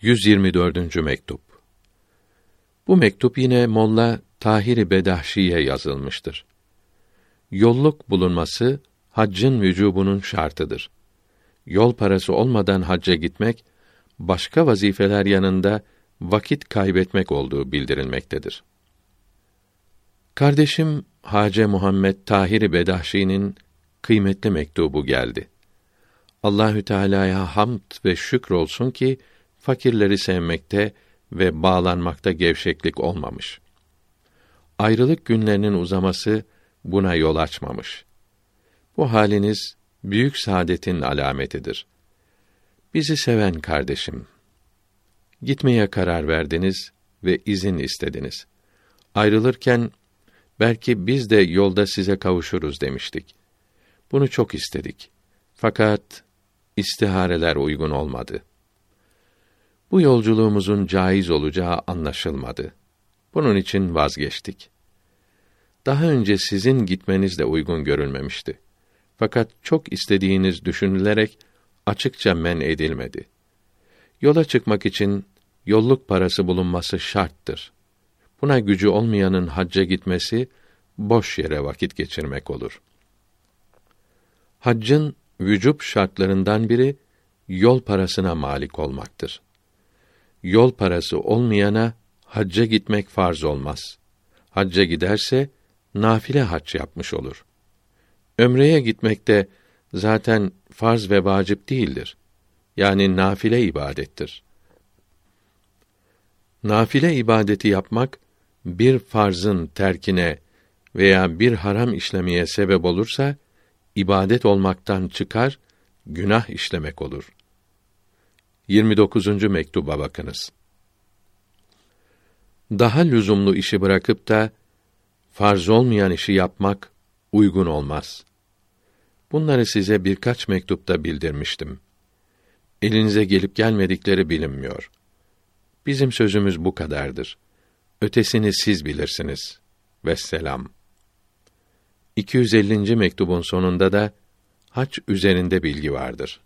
124. mektup. Bu mektup yine Molla Tahir Bedahşi'ye yazılmıştır. Yolluk bulunması haccın vücubunun şartıdır. Yol parası olmadan hacca gitmek başka vazifeler yanında vakit kaybetmek olduğu bildirilmektedir. Kardeşim Hace Muhammed Tahir Bedahşi'nin kıymetli mektubu geldi. Allahü Teala'ya hamd ve şükür olsun ki fakirleri sevmekte ve bağlanmakta gevşeklik olmamış. Ayrılık günlerinin uzaması buna yol açmamış. Bu haliniz büyük saadetin alametidir. Bizi seven kardeşim, gitmeye karar verdiniz ve izin istediniz. Ayrılırken belki biz de yolda size kavuşuruz demiştik. Bunu çok istedik. Fakat istihareler uygun olmadı. Bu yolculuğumuzun caiz olacağı anlaşılmadı. Bunun için vazgeçtik. Daha önce sizin gitmeniz de uygun görülmemişti. Fakat çok istediğiniz düşünülerek açıkça men edilmedi. Yola çıkmak için yolluk parası bulunması şarttır. Buna gücü olmayanın hacca gitmesi boş yere vakit geçirmek olur. Haccın vücub şartlarından biri yol parasına malik olmaktır. Yol parası olmayana hacca gitmek farz olmaz. Hacca giderse nafile hac yapmış olur. Ömreye gitmek de zaten farz ve vacip değildir. Yani nafile ibadettir. Nafile ibadeti yapmak bir farzın terkine veya bir haram işlemeye sebep olursa ibadet olmaktan çıkar, günah işlemek olur. 29. mektuba bakınız. Daha lüzumlu işi bırakıp da farz olmayan işi yapmak uygun olmaz. Bunları size birkaç mektupta bildirmiştim. Elinize gelip gelmedikleri bilinmiyor. Bizim sözümüz bu kadardır. Ötesini siz bilirsiniz. Vesselam. 250. mektubun sonunda da hac üzerinde bilgi vardır.